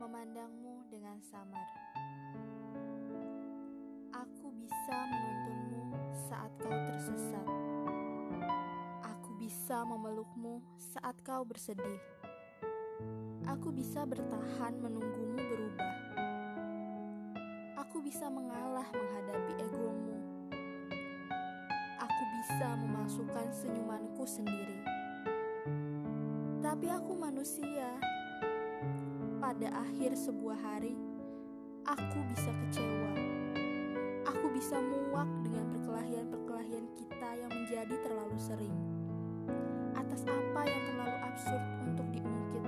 memandangmu dengan samar. Aku bisa menuntunmu saat kau tersesat. Aku bisa memelukmu saat kau bersedih. Aku bisa bertahan menunggumu berubah. Aku bisa mengalah menghadapi egomu. Aku bisa memasukkan senyumanku sendiri. Tapi aku manusia. Pada akhir sebuah hari, aku bisa kecewa. Aku bisa muak dengan perkelahian-perkelahian kita yang menjadi terlalu sering. Atas apa yang terlalu absurd untuk diungkit.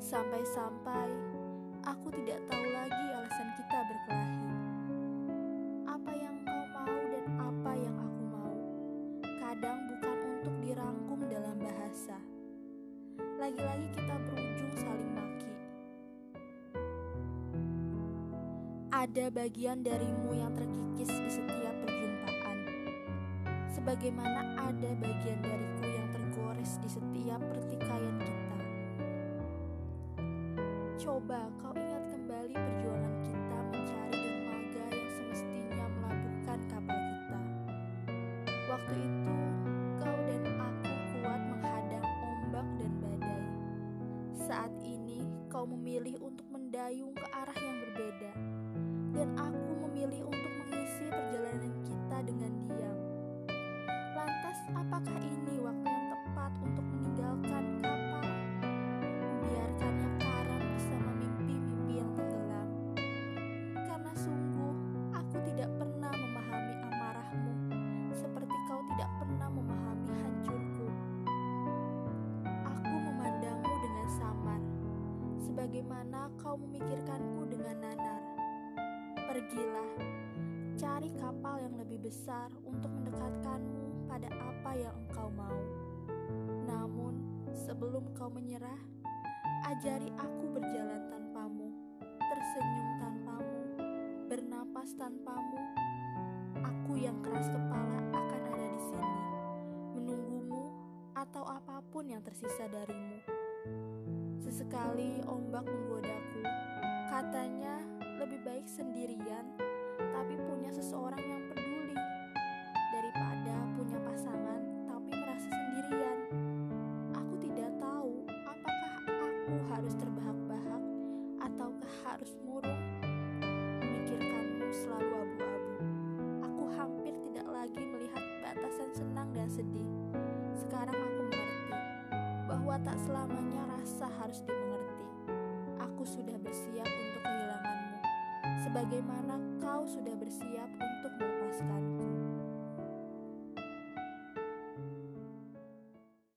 Sampai-sampai aku tidak tahu lagi alasan kita berkelahi. Apa yang kau mau dan apa yang aku mau. Kadang bukan untuk dirangkum dalam bahasa. Lagi-lagi kita berujung Ada bagian darimu yang terkikis di setiap perjumpaan. Sebagaimana ada bagian dariku yang tergores di setiap pertikaian kita. Coba kau ingat kembali perjuangan kita mencari dermaga yang semestinya melabuhkan kapal kita. Waktu itu, kau dan aku kuat menghadang ombak dan badai. Saat ini, kau memilih untuk mendayung ke arah yang berbeda, dan aku memilih untuk mengisi perjalanan kita dengan diam. Lantas, apakah ini waktu yang tepat untuk meninggalkan kapal? Membiarkannya karam bersama mimpi-mimpi yang tenggelam. Karena sungguh, aku tidak pernah memahami amarahmu seperti kau tidak pernah memahami hancurku. Aku memandangmu dengan samar, sebagaimana kau memikirkanku dengan nanar. Pergilah, cari kapal yang lebih besar untuk mendekatkanmu pada apa yang engkau mau. Namun, sebelum kau menyerah, ajari aku berjalan tanpamu, tersenyum tanpamu, bernapas tanpamu. Aku yang keras kepala akan ada di sini, menunggumu atau apa pun yang tersisa darimu. Sesekali ombak menggodaku, katanya lebih baik sendirian, tapi punya seseorang yang peduli daripada punya pasangan tapi merasa sendirian. Aku tidak tahu apakah aku harus terbahak-bahak ataukah harus murung. Memikirkanmu selalu abu-abu. Aku hampir tidak lagi melihat batasan senang dan sedih. Sekarang aku mengerti bahwa tak selamanya rasa harus dimengerti. Aku sudah bersiap untuk sebagaimana kau sudah bersiap untuk